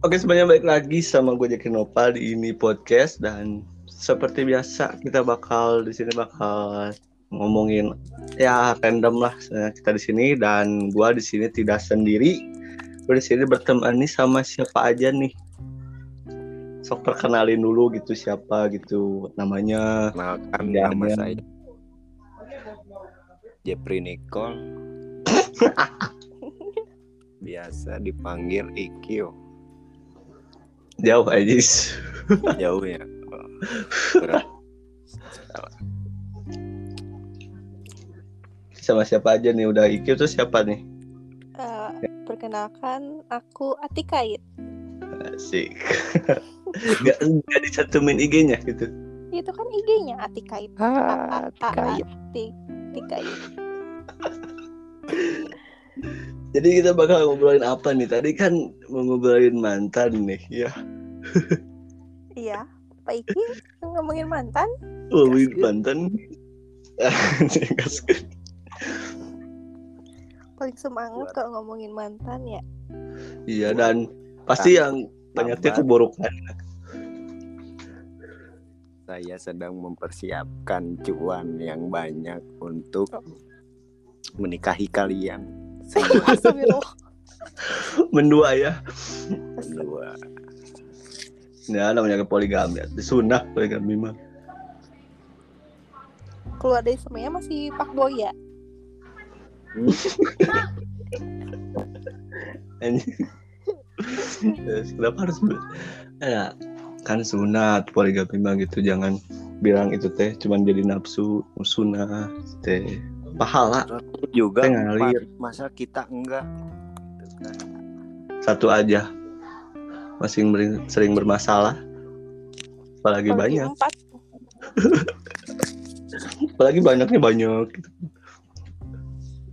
Oke semuanya balik lagi sama gue Jaki Nopal di ini podcast dan seperti biasa kita bakal di sini bakal ngomongin ya random lah kita di sini dan gue di sini tidak sendiri. Gue di sini bertemani sama siapa aja nih? Sok perkenalin dulu gitu siapa gitu namanya. Kenalkan Ya, nama ya. saya Jeffrey Nicole. Biasa dipanggil Ikyo jauh aja Jauh ya Oh, berat. Sama siapa aja nih udah IQ tuh siapa nih Eh, perkenalkan, aku Atikait. asik gak, gak dicantumin IG-nya gitu Itu kan IG-nya Atikait. Ah, Atikait. Atikait. Jadi kita bakal ngobrolin apa nih? Tadi kan mau ngobrolin mantan nih, ya. Iya, Pak Iki ngomongin mantan. Ngomongin Gaskeun. mantan. Paling semangat kalau ngomongin mantan ya. Iya dan pasti yang banyaknya keburukan. Saya sedang mempersiapkan cuan yang banyak untuk menikahi kalian Astagfirullah. Mendua ya. berdua. Ya namanya poligami. Disunah poligami mah. Keluar dari semuanya masih Pak Boy ya. Kenapa harus ya kan sunat poligami mah gitu jangan bilang itu teh cuman jadi nafsu sunah teh pahala juga ngalir. Masa kita enggak Gitu kan. satu aja beri- sering bermasalah apalagi Kalau banyak Empat. apalagi banyaknya banyak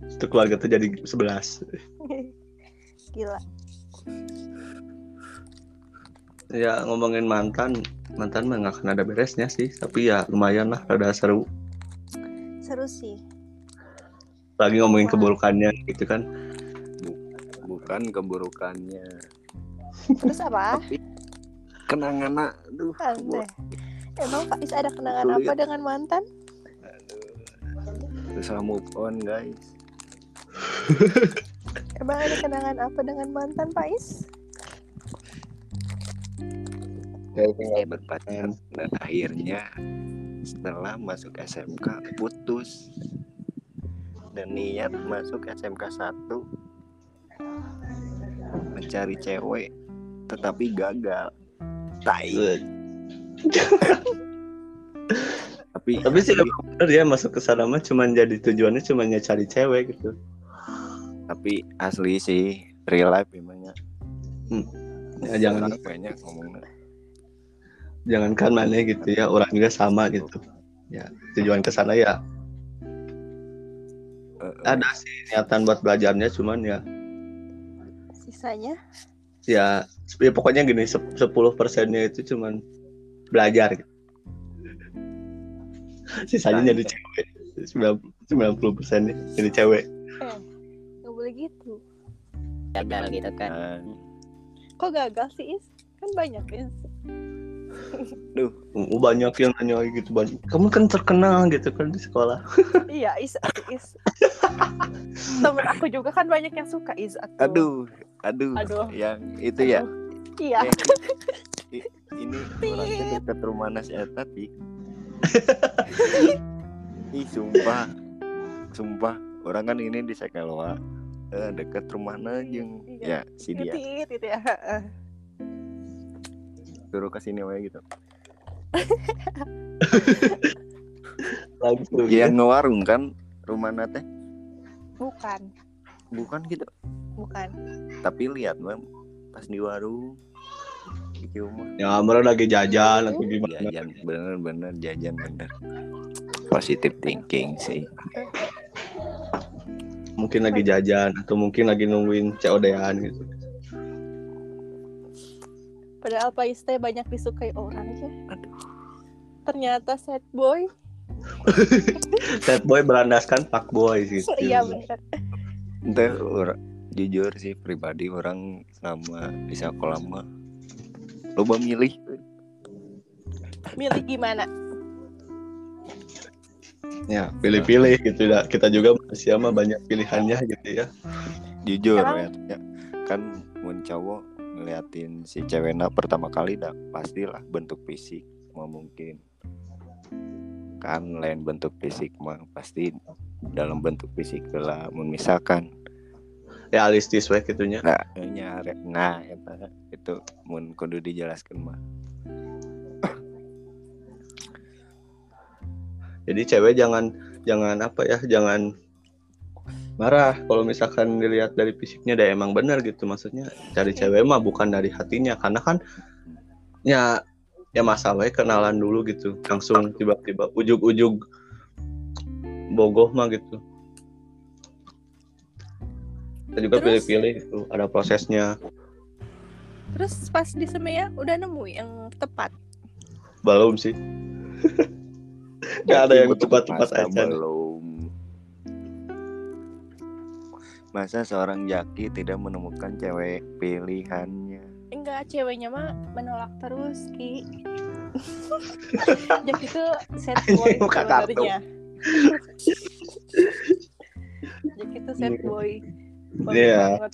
itu keluarga tuh jadi sebelas Gila. ya ngomongin mantan mantan mah nggak akan ada beresnya sih tapi ya lumayan lah rada seru Seru sih. Lagi ngomongin Wah. keburukannya gitu kan bukan keburukannya Terus apa? tapi kenangan aduh. Emang Pak Is ada kenangan Sulit. apa dengan mantan? susah move on guys Emang ada kenangan apa dengan mantan Pak Is? kayak berpacaran dan akhirnya setelah masuk SMK putus dan niat masuk SMK 1 mencari cewek tetapi gagal. Tai. Tapi tapi sih emang bener ya masuk ke sana mah cuman jadi tujuannya cuman ya cari cewek gitu. Tapi asli sih real life emangnya ya jangan banyak ngomongnya. Jangankan mana gitu ya orang juga sama gitu. Ya tujuan ke sana ya ada sih niatan buat belajarnya cuman ya Sisanya? ya, ya pokoknya gini sep- 10 persennya itu cuman belajar gitu. sisanya jadi cewek 90 persennya jadi cewek Eh, nggak boleh gitu. gagal gitu kan nah, Kok gagal sih Is? Kan banyak Is. Oh, banyak yang nanya gitu banyak kamu kan terkenal gitu kan di sekolah iya Is, Is. Temen aku juga kan banyak yang suka Is. atuh. aduh aduh Aduh. yang itu ya Iya. yang i- ini orang teh dekat rumah Nas Eta Ti. Ih sumpah Sumpah Orang kan ini di Sekelwa eh, Deket rumah jeung Iya. Ya si dia Titit gitu ya. Suruh ke sini wae gitu. Langsung Yang ngewarung kan Rumah teh Bukan, Bukan gitu. Bukan. Tapi lihat mah Pas di warung Iki mah ya mereka lagi jajan atau gimana? Jajan bener-bener jajan bener. Positive thinking sih. Mungkin lagi jajan atau mungkin lagi nungguin COD-an gitu Padahal Pak Is teh banyak disukai orang ya. Aduh. Ternyata sad boy. sad boy berandaskan fuck boy gitu Iya benar. Orang jujur sih pribadi orang sama di sekolah mah loba milih Milih gimana? Ya, pilih-pilih gitu ya. Kita juga manusia mah banyak pilihannya gitu ya. jujur ya, ya. kan mun cowok ngeliatin si cewekna pertama kali dah pastilah bentuk fisik mah mungkin. Kan lain bentuk fisik mah pasti dalam bentuk fisik lah misalkan Realistis we gitunya. nah nyare nah eta itu mun kudu dijelaskan mah Jadi cewek jangan jangan apa ya, jangan marah kalau misalkan dilihat dari fisiknya dia emang benar gitu. Maksudnya cari cewek mah bukan dari hatinya. Karena kan ya ya masalahnya kenalan dulu gitu. Langsung tiba-tiba ujug-ujug bogoh mah gitu. Kita juga Terus? pilih-pilih gitu ada prosesnya. Terus pas di Semea udah nemu yang tepat. belum sih. Nggak ada yang masa aja. belum masa seorang jaki tidak menemukan cewek pilihannya Enggak, ceweknya mah menolak terus, Ki. Jadi itu sad boy sebenarnya. Jadi itu sad boy. Banget Iya. banget.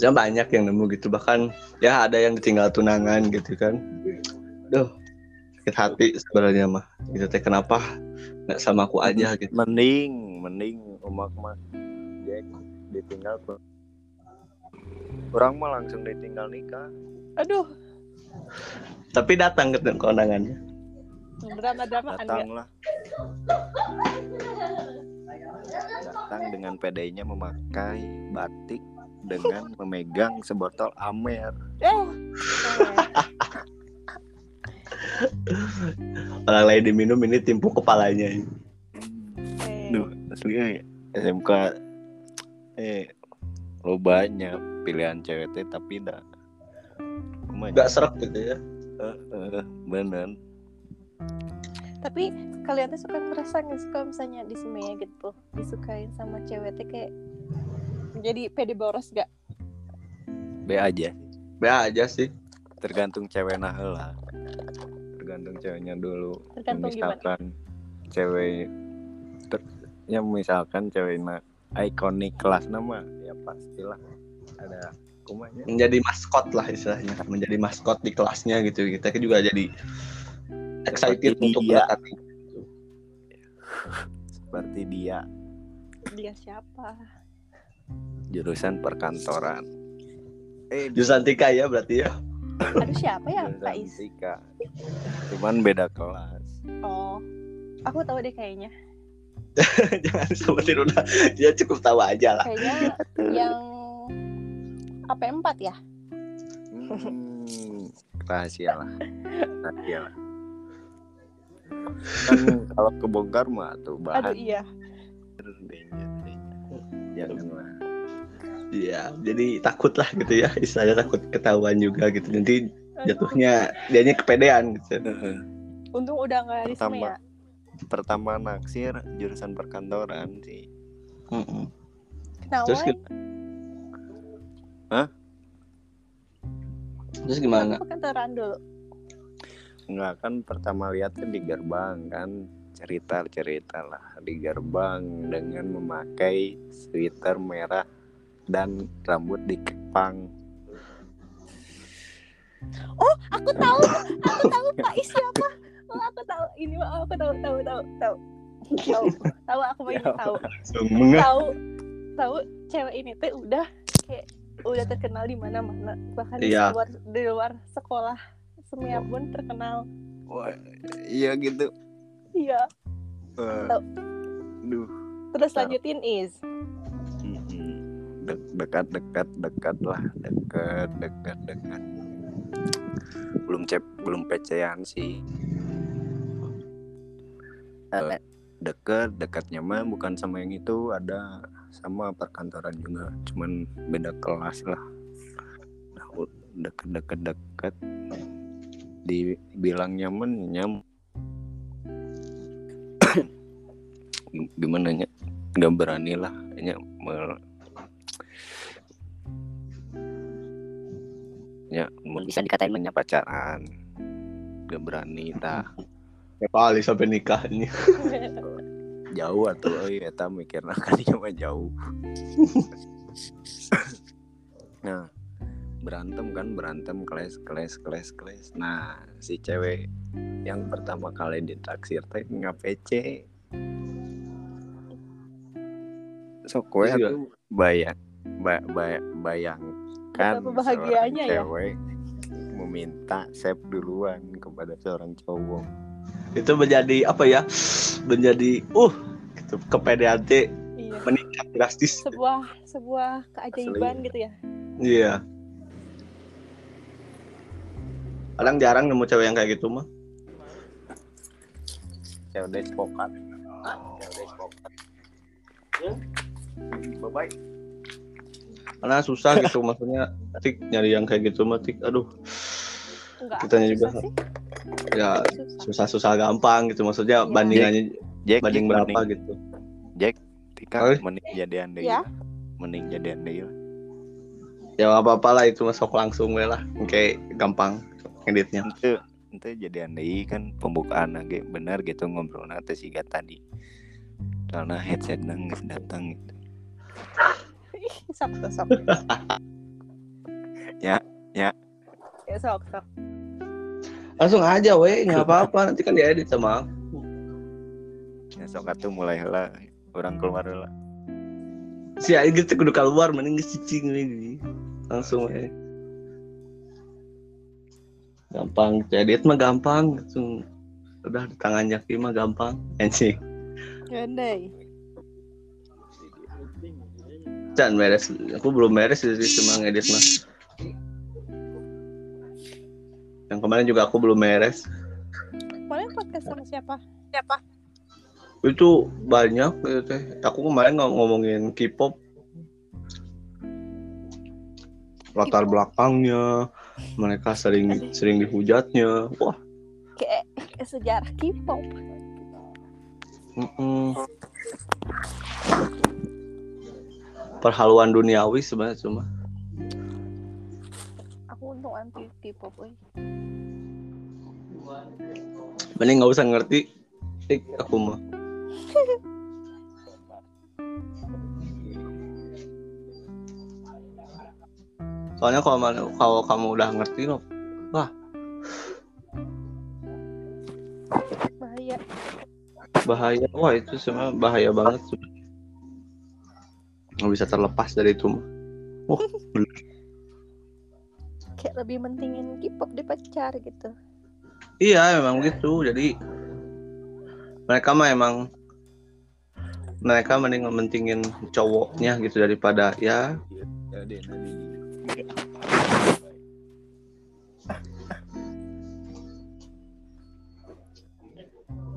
ya banyak yang nemu gitu bahkan ya ada yang ditinggal tunangan gitu kan Duh sakit hati sebenarnya mah. Gitu teh kenapa nggak sama aku aja gitu. Mending mending umak mah. Jack ditinggal ke orang mah langsung ditinggal nikah. Aduh, tapi datang ke kondangannya. Drama-drama kan enggak? datang lah. Datang dengan pedainya memakai batik dengan memegang sebotol amer. Eh. orang lain diminum ini timpuk kepalanya. Eh. Duh, asli ya SMK eh lo banyak pilihan cewek teh tapi dah nggak serak gitu ya? Eh, eh, bener. Tapi kalian tuh suka ngerasa nggak sih kalau misalnya di Semea gitu disukain sama cewek teh kayak jadi pede boros gak? be aja. Be aja sih. Tergantung cewek nah lah tergantung ceweknya dulu. Tergantung gimana? misalkan cewek ter, ya misalkan cewek nah ikonik kelas nama ya pastilah ada kumanya menjadi maskot lah istilahnya. Menjadi maskot di kelasnya gitu. Kita juga jadi excited Seperti untuk dia. mendekati seperti dia. Dia siapa? jurusan perkantoran. Eh jurusan tika ya berarti ya Aduh siapa ya, Kak Is? Tika. cuman beda kelas Oh, aku tahu deh kayaknya. jangan sebutin udah dia cukup tahu aja lah Kayaknya yang AP4 ya? Hmm, rahasia lah rahasia lah kan kalau kebongkar mah tuh Aduh bahan iya. danger, danger. janganlah Iya, jadi takut lah gitu ya, istilahnya takut ketahuan juga gitu. Nanti jatuhnya dianya kepedean gitu. Untung udah nggak di Pertama. Semea. pertama naksir jurusan perkantoran sih. Kenapa? Terus gitu. Hah? Terus gimana? Perkantoran dulu. Enggak kan pertama lihatnya di gerbang kan cerita cerita lah di gerbang dengan memakai sweater merah dan rambut dikepang Oh, aku tahu. Aku tahu Kak Is siapa. Oh, aku tahu. Ini aku tahu, tahu, tahu, tahu. Tahu, tahu aku mau tahu. Tahu, tahu cewek ini teh udah kayak udah terkenal di mana-mana. Bahkan di Iya. luar di luar sekolah Semea pun terkenal. wah iya gitu Iya. Tahu. duh Terus lanjutin Is. Dek- dekat dekat dekat lah. Dekat dekat dekat. Belum cep belum pecean sih. Eh, deket dekatnya mah bukan sama yang itu. Ada sama perkantoran juga. Cuman beda kelas lah. Nah, u- deket deket deket dibilang nyaman nyam gimana nya? Nggak berani lah. Nya mel- ya Mun bisa dikatain punya pacaran. Gak berani tah. Ya kali sampai nikah ini jauh atau oh iya tak mikirna kan cuma jauh. Nah berantem kan berantem keles keles keles keles. Nah si cewek yang pertama kali ditaksir teh nggak PC so kowe Iya. tuh bayang ba, ba- bayangkan bahagianya seorang ya. cewek meminta save duluan kepada seorang cowok. Itu menjadi apa ya menjadi uh gitu kepedean iya. Meningkat drastis. Sebuah sebuah keajaiban Asli. gitu ya. Iya. Kadang jarang nemu cewek yang kayak gitu mah. Cewek despokat cewek despokat bye bye karena susah gitu maksudnya tik nyari yang kayak gitu mah tik aduh. Enggak Kitanya juga. sih. Ya susah. susah-susah gampang gitu maksudnya Iya. bandingannya Jack banding Jack, berapa mending- gitu. Jack Tika mending jadian deh Ya. mending jadian deh ya nggak apa-apa lah itu masuk langsung we lah. Kayak gampang editnya. Itu itu jadian deh kan pembukaan lagi bener gitu ngobrol nanti sih tadi. Karena headset nang geus datang gitu. Sok sok sok Ya, ya. ya sok sok langsung aja weh. Nggak apa-apa. Nanti kan diedit sama aku. ya sok atuh mulai lah orang keluar lah. Si Aing gitu kudu keluar mending cicing we langsung weh. Gampang. Edit mah gampang. Langsung. Udah di tangan Jaki mah gampang. Anjing. Gandai Can beres. Aku belum beres jadi cuma ngedit mah yang kemarin juga aku belum beres. Kemarin podcast sama siapa? Siapa? Itu banyak gitu teh. Aku kemarin ngom- ngomongin K-pop. Latar belakangnya mereka sering sering dihujatnya. Wah. Kayak sejarah K-pop. Mm-mm. Perhaluan duniawi sebenarnya cuma. Aku untung anti K-pop mending nggak usah ngerti Ik, aku mah. Soalnya kalau kalau kamu udah ngerti no bahaya. Bahaya. Wah itu semua bahaya banget. Nggak bisa terlepas dari itu bener. kayak lebih mentingin K-pop pacar gitu. Iya memang gitu. Jadi mereka mah emang mereka mending mentingin cowoknya gitu daripada ya.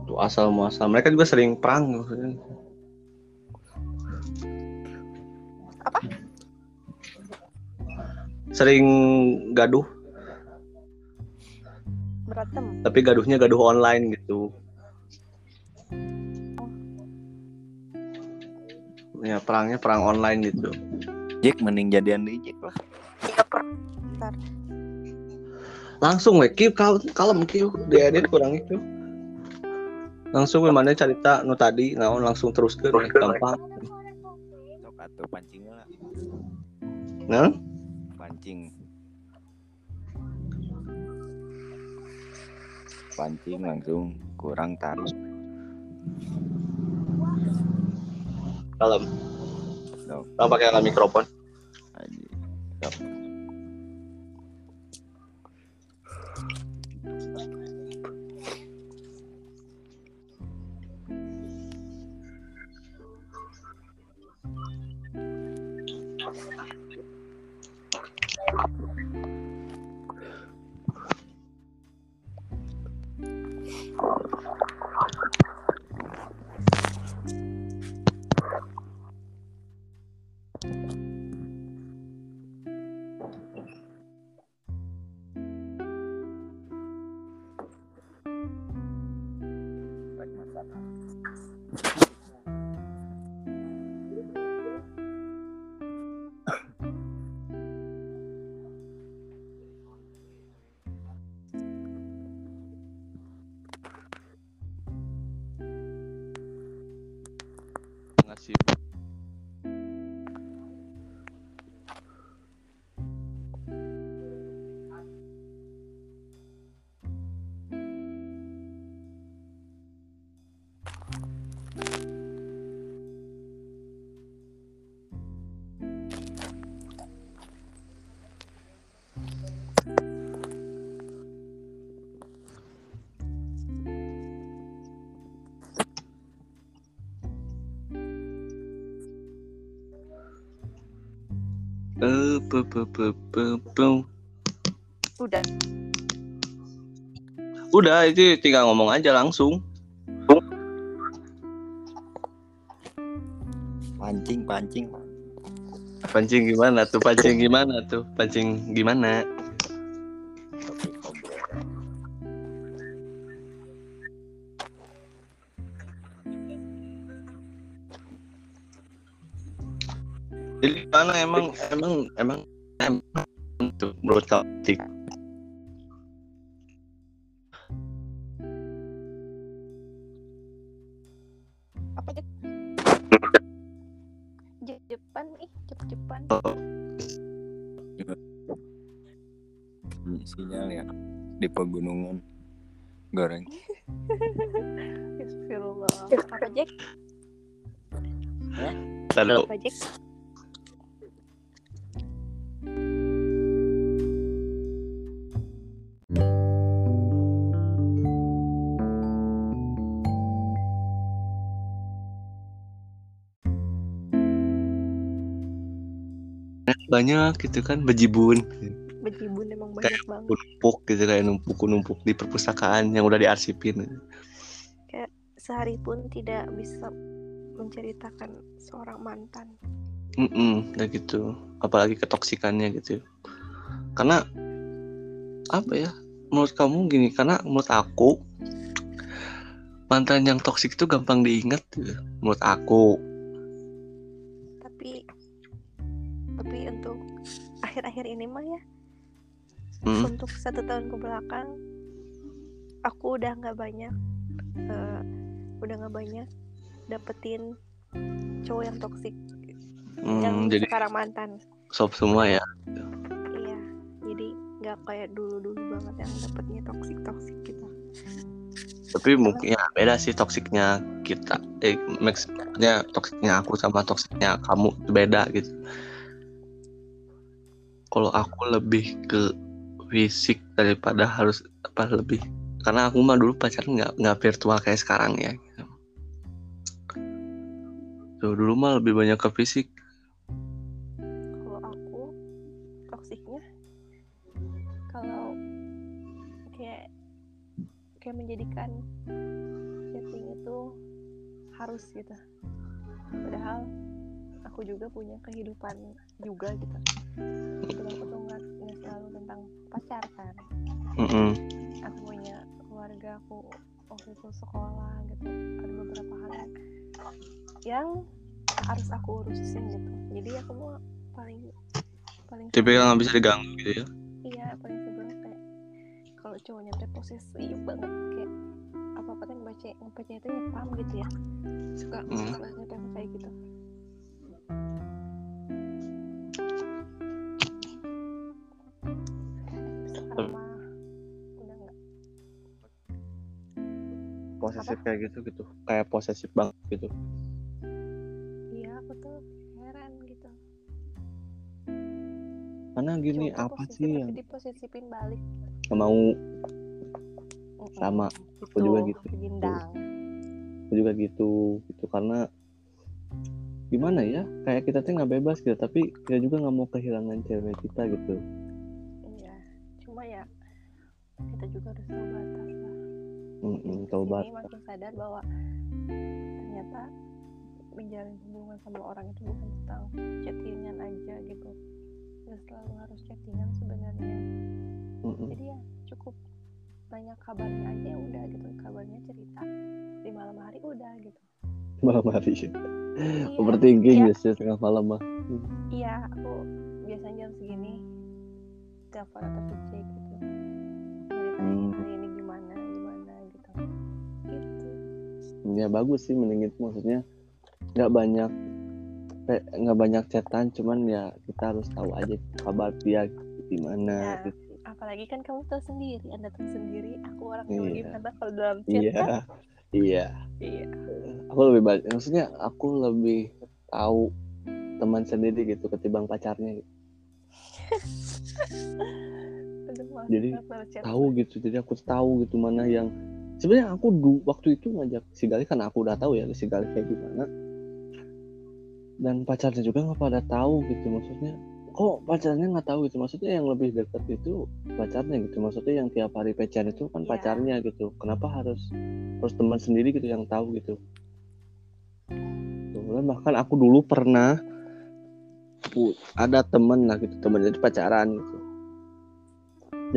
Tuh asal muasal. Mereka juga sering perang maksudnya. Apa? sering gaduh. Berantem. Tapi gaduhnya gaduh online gitu. Ya perangnya perang online gitu. Jack mending jadian deh Jack lah. Langsung we kieu kal kalem kieu diedit kurang itu langsung we mana cerita? Nu tadi naon? Langsung terus ke gampang. Sok atuh nah pancing. Pancing langsung kurang taruh. Kalem. Kalau pakai alat mikrofon Udah. Udah itu tinggal ngomong aja langsung. Pancing, pancing. Pancing gimana tuh? Pancing gimana tuh? Pancing gimana? Jadi mana emang emang emang emang kamu Tik? Apa Jep? Jep Jepan ih, Jep Jepan. Ini sinyal ya di pegunungan goreng. Astagfirullah. Apa Jack? Lalu Apa Jack? Banyak gitu kan bejibun. Bejibun emang banyak banget. numpuk gitu kayak numpuk numpuk di perpustakaan yang udah diarsipin. Sehari pun tidak bisa menceritakan seorang mantan. Mm kayak gitu. Apalagi ketoksikannya gitu. Karena apa ya menurut kamu gini karena menurut aku mantan yang toksik itu gampang diingat gitu, menurut aku tapi untuk akhir-akhir ini mah ya Mm. untuk satu tahun ke belakang aku udah nggak banyak eh, udah nggak banyak dapetin cowok yang toksik yang Hmm, jadi sekarang mantan. sob semua ya? Iya jadi nggak kayak dulu dulu banget yang dapetnya toksik toksik gitu. Tapi mungkin ya beda sih toksiknya kita eh maksudnya toksiknya aku sama toksiknya kamu beda gitu kalau aku lebih ke fisik daripada harus apa lebih. Karena aku mah dulu pacaran nggak nggak virtual kayak sekarang ya. Tuh, dulu mah lebih banyak ke fisik. Kalau aku toksiknya kalau kayak kayak menjadikan chatting itu harus gitu. Padahal aku juga punya kehidupan juga gitu. Kehidupan aku tuh nggak selalu tentang pacar kan. Mm-mm. aku punya keluarga aku waktu itu sekolah gitu ada beberapa hal yang, harus aku urusin gitu. Jadi aku mau paling paling tapi kan nggak bisa diganggu gitu ya? Iya paling sebelum kayak kalau cowoknya teh posesif banget kayak apa apa kan baca ngebaca itu nyepam gitu ya. Suka Hmm. suka kayak gitu posesif kayak gitu gitu. Kayak posesif banget gitu. Iya aku tuh heran gitu. Karena gini tuh apa sih yang diposesifin balik. Nggak mau. Sama. Aku juga gitu. Gindang. aku juga gitu gitu. Karena gimana ya? Kayak kita tuh nggak bebas gitu tapi kita juga nggak mau kehilangan cewek kita gitu. Iya cuma ya kita juga harus tahu batas lah. Mm-mm, Di tahu batas. makin sadar bahwa ternyata menjalin hubungan sama orang itu bukan tentang chattingan aja gitu. Nggak selalu harus chattingan sebenarnya. Mm-mm. jadi ya cukup nanya kabarnya aja udah gitu. Kabarnya cerita di malam hari udah gitu malam hari ya Iya, overthinking iya. biasanya tengah malam mah iya aku biasanya jam segini telepon atau cek gitu ceritain Hmm. hari ini gimana gimana gitu gitu ya bagus sih mending itu maksudnya nggak banyak kayak nggak banyak chatan cuman ya kita harus tahu aja kabar dia gimana Ya. gitu. apalagi kan kamu tahu sendiri anda tahu sendiri aku orang yang Iya. gimana kalau dalam chat kan iya. Iya. Aku lebih banyak maksudnya aku lebih tahu teman sendiri gitu ketimbang pacarnya. Gitu. Aduh, Jadi, tahu gitu jadi aku tahu gitu mana yang sebenarnya aku du, waktu itu ngajak si Gali karena aku udah tahu ya si Gali kayak gimana. Dan pacarnya juga nggak pada tahu gitu maksudnya kok pacarnya nggak tahu gitu? Maksudnya yang lebih dekat itu pacarnya gitu. Maksudnya yang tiap hari pacaran itu kan Iya. pacarnya gitu. Kenapa harus harus teman sendiri gitu yang tahu gitu? Kemudian bahkan aku dulu pernah ada temen lah gitu. Temen jadi pacaran gitu.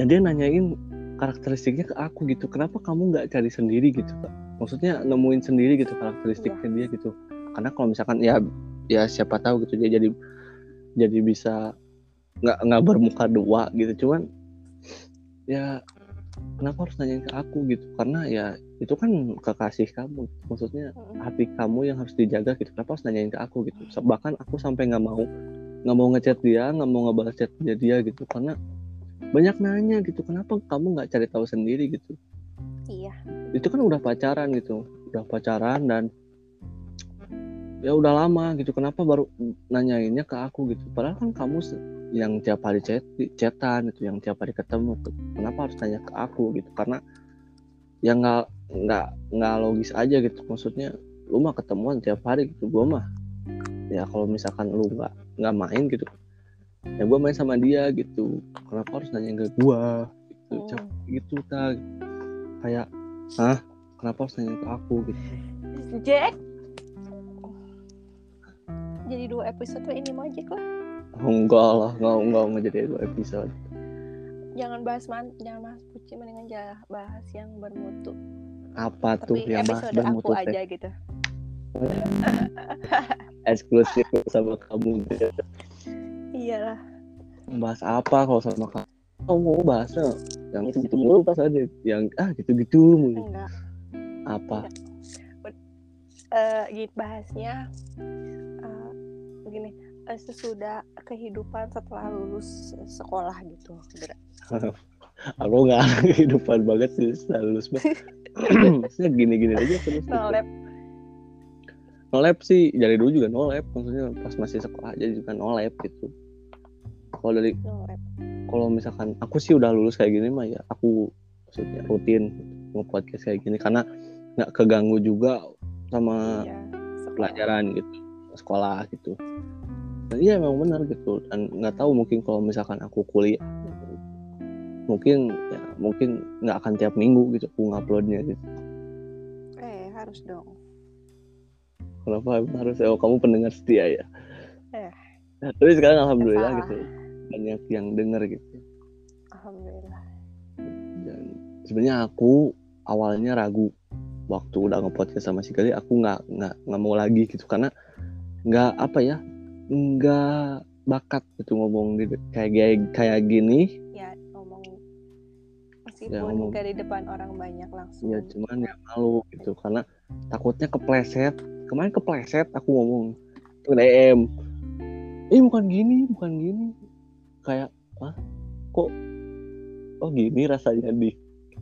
Dan dia nanyain karakteristiknya ke aku gitu. Kenapa kamu nggak cari sendiri gitu kak? Maksudnya nemuin sendiri gitu karakteristiknya dia gitu. Karena kalau misalkan ya ya siapa tahu gitu dia jadi jadi bisa nggak nggak bermuka dua gitu. Cuman ya kenapa harus nanyain ke aku gitu? Karena ya itu kan kekasih kamu. Maksudnya Mm-mm. hati kamu yang harus dijaga gitu. Kenapa harus nanyain ke aku gitu? Bahkan aku sampai nggak mau nggak mau ngechat dia nggak mau ngebalas chatnya dia gitu. Karena banyak nanya gitu kenapa kamu nggak cari tahu sendiri? gitu. Iya. Itu kan udah pacaran gitu. Udah pacaran dan ya udah lama gitu kenapa baru nanyainnya ke aku gitu. Padahal kan kamu yang tiap hari chat chatan itu yang tiap hari ketemu kenapa harus tanya ke aku gitu? Karena ya nggak nggak nggak logis aja gitu maksudnya lu mah ketemuan tiap hari gitu gua mah ya kalau misalkan lu nggak nggak main gitu ya gua main sama dia gitu. Kenapa harus nanya ke gua gitu. Cap- gitu tak kayak hah? Kenapa harus nanya ke aku gitu? Jack jadi dua episode tuh ini mau Jack lah. Oh, enggak lah enggak enggak enggak jadi dua episode. Jangan bahas man jangan bahas puci mendingan bahas yang bermutu. Apa tuh tapi yang bahas episode aku bermutu teh? aja gitu. Eksklusif sama kamu. Gitu. iyalah. Bahas apa kalau sama kamu? Kamu mau bahasnya yang itu gitu mulu pas aja yang ah gitu gitu mulu enggak. Apa eh gitu bahasnya eh, begini eh, sesudah kehidupan setelah lulus sekolah gitu aku nggak kehidupan banget sih setelah lulus maksudnya gini-gini aja terus. Gitu. no lab. No lab sih dari dulu juga no lab maksudnya pas masih sekolah aja juga no lab gitu. Kalau dari kalau misalkan aku sih udah lulus kayak gini mah ya aku maksudnya rutin nge-podcast kayak gini karena nggak keganggu juga sama iya sekolah. pelajaran gitu sekolah gitu. Dan iya memang benar gitu. Dan nggak tahu mungkin kalau misalkan aku kuliah mungkin ya mungkin nggak akan tiap minggu gitu aku nguploadnya gitu. Eh harus dong. Kenapa harus? Oh kamu pendengar setia ya? Eh. Nah, tapi sekarang alhamdulillah salah. gitu banyak yang denger gitu. Alhamdulillah. Dan sebenarnya aku awalnya ragu waktu udah nge-podcast sama si Gali aku nggak nggak nggak mau lagi gitu. Karena nggak apa ya nggak bakat gitu ngomong di kayak kayak kayak gini. Ya ngomong. Meskipun Ya, ngomong. gak di depan orang banyak langsung. Ya cuman ya malu gitu. Karena takutnya kepleset. Kemarin kepleset aku ngomong ke DM eh bukan gini bukan gini. Kayak ah kok oh gini rasanya di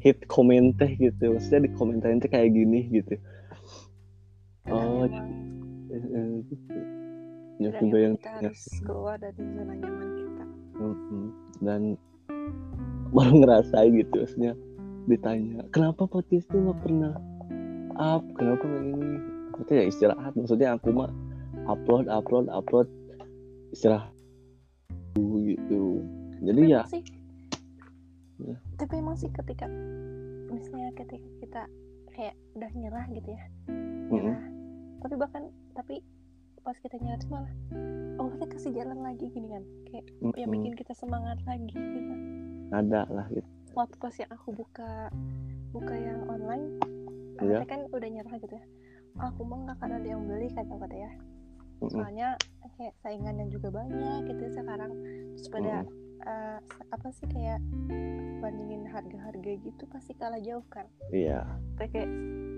hit komen teh gitu. Maksudnya di komentarin teh kayak gini gitu. Oh emang- eh, eh, gitu. ya juga yang kita harus keluar dari zona nyaman kita. Mm-mm. dan baru ngerasain gitu maksudnya ditanya kenapa podcast tuh nggak pernah up? Kenapa nggak ini? Maksudnya ya istirahat. Maksudnya aku mah upload upload upload istirahat gitu. Jadi tapi ya sih Ya. tapi emang sih ketika misalnya ketika kita kayak udah nyerah gitu ya nyerah. Tapi bahkan tapi pas kita nyerah tuh malah Allah tuh kasih jalan lagi gini kan? Kayak yang Mm-mm. bikin kita semangat lagi gitu ada lah gitu. Waktu pas yang aku buka buka yang online Iya. katanya kan udah nyerah gitu ya. Aku mah nggak akan ada yang beli kata kata ya? Soalnya kayak saingannya juga banyak gitu sekarang. Terus pada Mm-mm. Eh, apa sih kayak bandingin harga-harga gitu pasti kalah jauh kan? Iya. Kayak kayak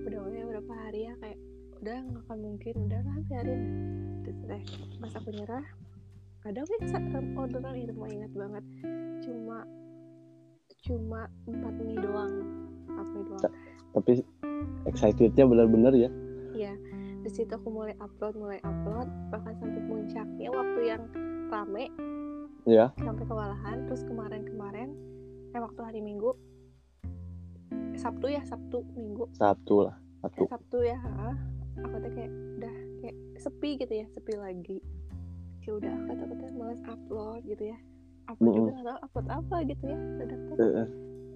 udah udah berapa hari ya? Kayak udah nggak akan mungkin. Udah lah biarin terus deh pas aku nyerah ada weh sa- orderan itu mau ingat banget. Cuma cuma empat mie doang. Empat mie doang. Tapi excitednya benar-benar ya? Iya, di situ aku mulai upload, mulai upload, bahkan sampai puncaknya waktu yang rame ya sampai kewalahan. Terus kemarin-kemarin, eh waktu hari Minggu, eh, Sabtu ya, Sabtu Minggu, Sabtu lah eh, Sabtu Sabtu ya, aku tuh kayak udah kayak sepi gitu ya, sepi lagi. kayak udah kata-kata malas upload gitu ya upload juga Mm-mm. nggak tahu upload apa gitu ya dadak teh Heeh.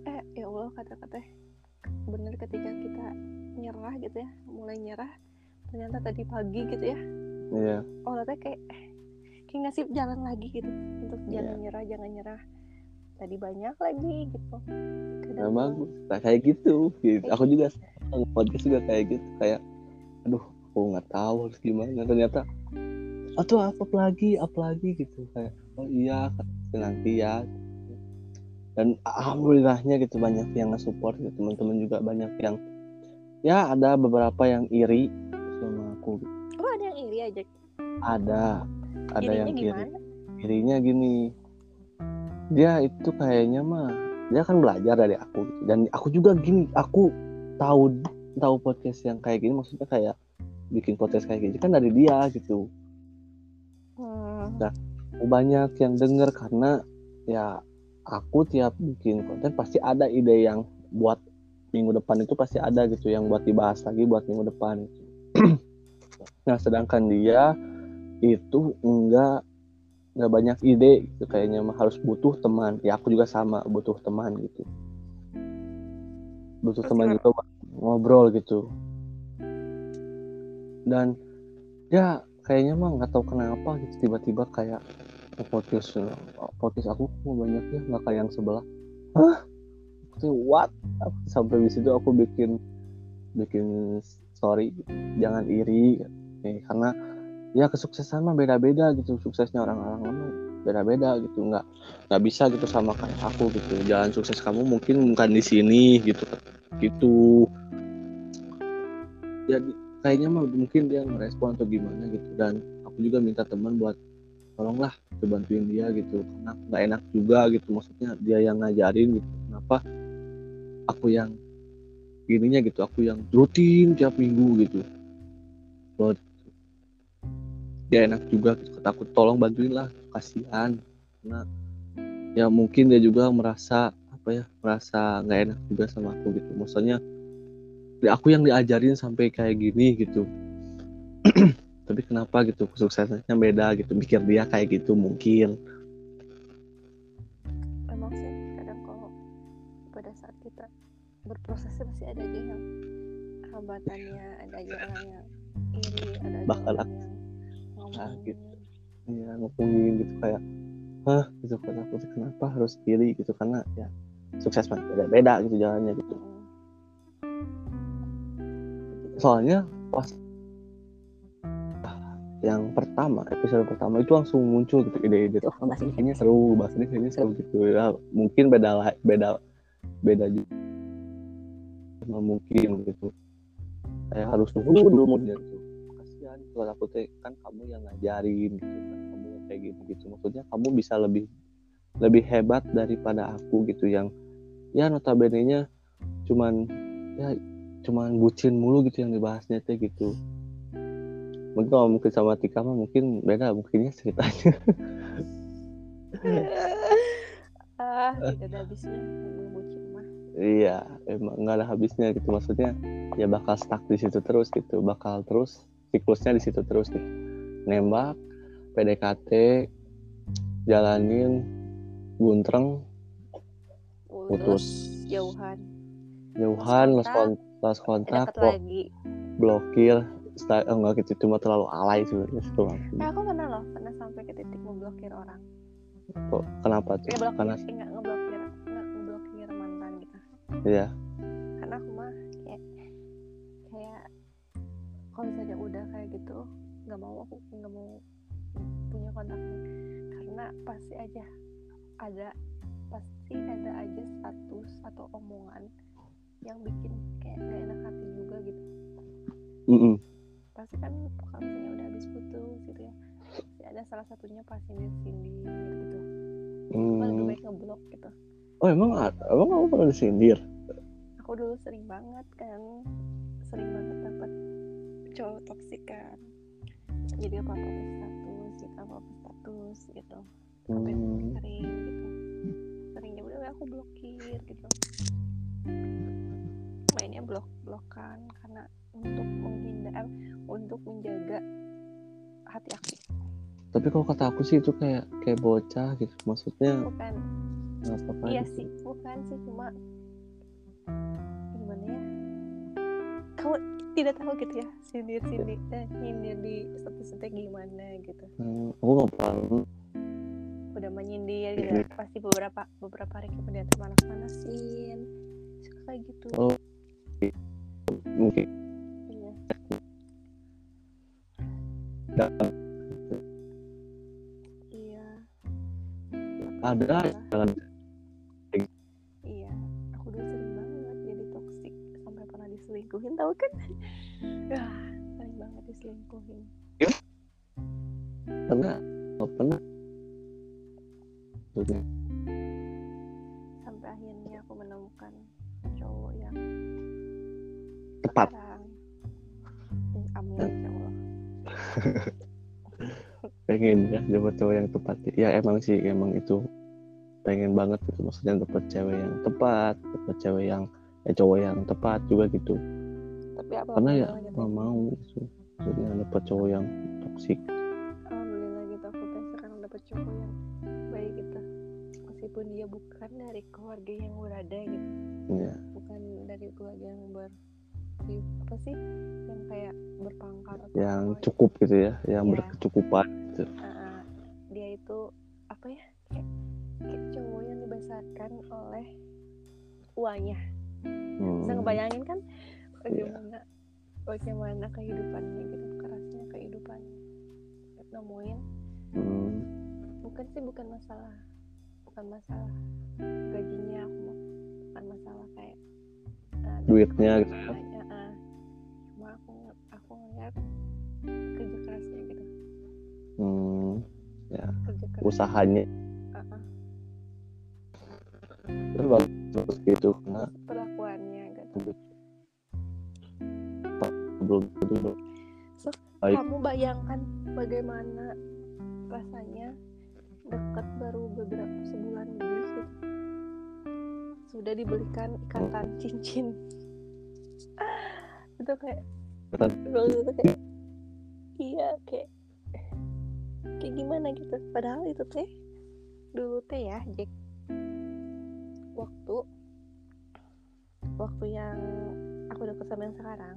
eh ya Allah kata-kata bener ketika kita nyerah gitu ya mulai nyerah ternyata tadi pagi gitu ya iya Allah teh kayak kayak ngasih jalan lagi gitu. Untuk Iya. jangan nyerah jangan nyerah. Tadi banyak lagi gitu. Nah, kadang bagus nah, kayak gitu. Gitu. Aku juga sama, podcast juga kayak gitu. Kayak aduh aku nggak tahu harus gimana. Ternyata atau apa lagi apa lagi gitu. Kayak oh iya nanti ya. Dan alhamdulillahnya gitu banyak yang nge-support gitu. Teman-teman juga banyak yang ya ada beberapa yang iri sama aku. Oh ada yang iri aja? Ada ada irinya yang iri gimana irinya gini dia itu kayaknya mah dia kan belajar dari aku gitu. dan aku juga gini aku tahu tahu podcast yang kayak gini maksudnya kayak bikin podcast kayak gini kan dari dia gitu hmm. banyak yang denger karena ya aku tiap bikin konten pasti ada ide yang buat minggu depan itu pasti ada gitu yang buat dibahas lagi buat minggu depan gitu. nah sedangkan dia itu enggak nggak banyak ide gitu. Kayaknya mah harus butuh teman. Ya aku juga sama butuh teman gitu. Butuh Terus teman buat ngobrol gitu. Dan ya kayaknya mah nggak tahu kenapa gitu tiba-tiba kayak podcast podcast aku kok banyak ya nggak kayak yang sebelah. Hah? What? Sampai di situ aku bikin bikin story jangan iri. Eh, karena ya kesuksesan mah beda-beda gitu. Suksesnya orang-orang mah beda-beda gitu. Nggak nggak bisa gitu sama kayak aku gitu. Jalan sukses kamu mungkin bukan di sini gitu. Gitu. Jadi kayaknya mah mungkin dia ngerespon atau gimana gitu. Dan aku juga minta teman buat tolonglah tuh bantuin dia gitu. Karena nggak enak juga gitu. Maksudnya dia yang ngajarin gitu. Kenapa aku yang gininya gitu. Aku yang rutin tiap minggu gitu. Buat dia enak juga gitu. Aku tolong bantuin lah kasihan. Karena ya mungkin dia juga merasa apa ya merasa nggak enak juga sama aku gitu. Maksudnya ya aku yang diajarin sampai kayak gini gitu. Tapi kenapa gitu? Kesuksesannya beda gitu. Pikir dia kayak gitu mungkin. Emang sih kadang kalau pada saat kita berproses pasti ada aja yang hambatannya ada aja orang yang iri ada aja orang yang Ah, gitu. ya ngomongin gitu kayak hah? Gitu kata aku tuh, kenapa harus iri gitu karena ya sukses mah beda beda gitu jalannya gitu. Soalnya pas yang pertama episode pertama itu langsung muncul gitu ide-ide oh bahas ini. Kayaknya seru bahas ini kayaknya seru gitu. Ya mungkin beda lah beda beda juga mungkin gitu. Saya harus nunggu dulu mau gitu kalau aku teh kan kamu yang ngajarin gitu kan kamu yang kayak gitu gitu maksudnya kamu bisa lebih lebih hebat daripada aku gitu yang ya notabene nya cuman ya cuman bucin mulu gitu yang dibahasnya teh gitu. Mungkin kalau mungkin sama Tika mah mungkin beda mungkinnya ceritanya. Ah tidak ada habisnya memang bucin mah. Iya emang nggak ada habisnya gitu. Maksudnya ya bakal stuck di situ terus gitu bakal terus siklusnya di situ terus gitu nembak PDKT jalanin guntreng putus. jauhan. Jauhan lost kontak, kontak lagi. blokir Setelah, oh, enggak gitu cuma terlalu alay sebenarnya itu nah aku pernah loh pernah sampai ke titik memblokir orang. Kok kenapa tuh? Ya blokir karena eh, nggak ngeblokir ngeblokir mantan gitu. Ya kalau misalnya udah kayak gitu nggak mau aku nggak mau punya kontaknya karena pasti aja ada pasti ada aja status atau omongan yang bikin kayak gak enak hati juga gitu. Mm pasti kan kalau misalnya udah habis putus gitu ya pasti ada salah satunya pas sindir sindir gitu Cuma lebih Hmm. baik ngeblok gitu. Oh emang ada- emang kamu pernah disindir? Aku dulu sering banget kan sering banget dapat cowok toksik kan. Jadi apa apa status gitu apa apa status gitu. Hmm. sering gitu. Sering ya udah aku blokir gitu. Mainnya blok blokan karena untuk menghindar untuk menjaga hati aku. Tapi kalau kata aku sih itu kayak kayak bocah gitu. Maksudnya bukan. apa apa iya gitu. sih bukan sih. Cuma gimana ya? Kamu tidak tahu gitu ya sindir sindir eh, nyindir di status gimana gitu. Hmm, aku nggak paham. Udah menyindir gitu Iya. pasti beberapa beberapa hari kemudian manas manasin suka kayak gitu. Oh. mungkin. Iya. Iya. Ada jangan diselingkuhin tahu kan? Wah, sering banget diselingkuhin. Karena nggak pernah. Maksudnya, sampai akhirnya aku menemukan cowok yang tepat. sekarang. Hmm, amin ya Allah. Pengen ya dapat cowok yang tepat. Ya emang sih emang itu pengen banget gitu. Maksudnya dapat cewek yang tepat dapat cewek yang ya cowok yang tepat juga gitu tapi apa karena ya gitu. mau gitu? Maksudnya dapat cowok yang toksik alhamdulillah gitu aku teh sekarang dapet cowok yang baik gitu. Meskipun dia bukan dari keluarga yang berada gitu. Ya bukan dari keluarga yang ber apa sih? Yang kayak berpangkat atau yang apa. cukup gitu ya yang Iya. berkecukupan gitu. Ah, dia itu apa ya? Kayak, kayak cowok yang dibesarkan oleh uangnya. Hmm. bisa ngebayangin kan bagaimana bagaimana kehidupannya gitu kerasnya kehidupannya nemuin. Hmm. bukan sih bukan masalah bukan masalah gajinya aku mah bukan masalah kayak uh, duitnya gitu ya? banyak ah. cuma aku aku ngeliat kerja kerasnya gitu. Hmm. kerja keras usahanya. Ah, ah. itu bagus gitu karena perlakuannya gitu belum tentu So, Baik. kamu bayangkan bagaimana rasanya dekat baru beberapa sebulan lebih gitu. sudah dibelikan ikatan cincin itu kayak itu kayak iya kayak kayak gimana gitu padahal itu teh dulu teh ya Jack waktu waktu yang aku deket sama yang sekarang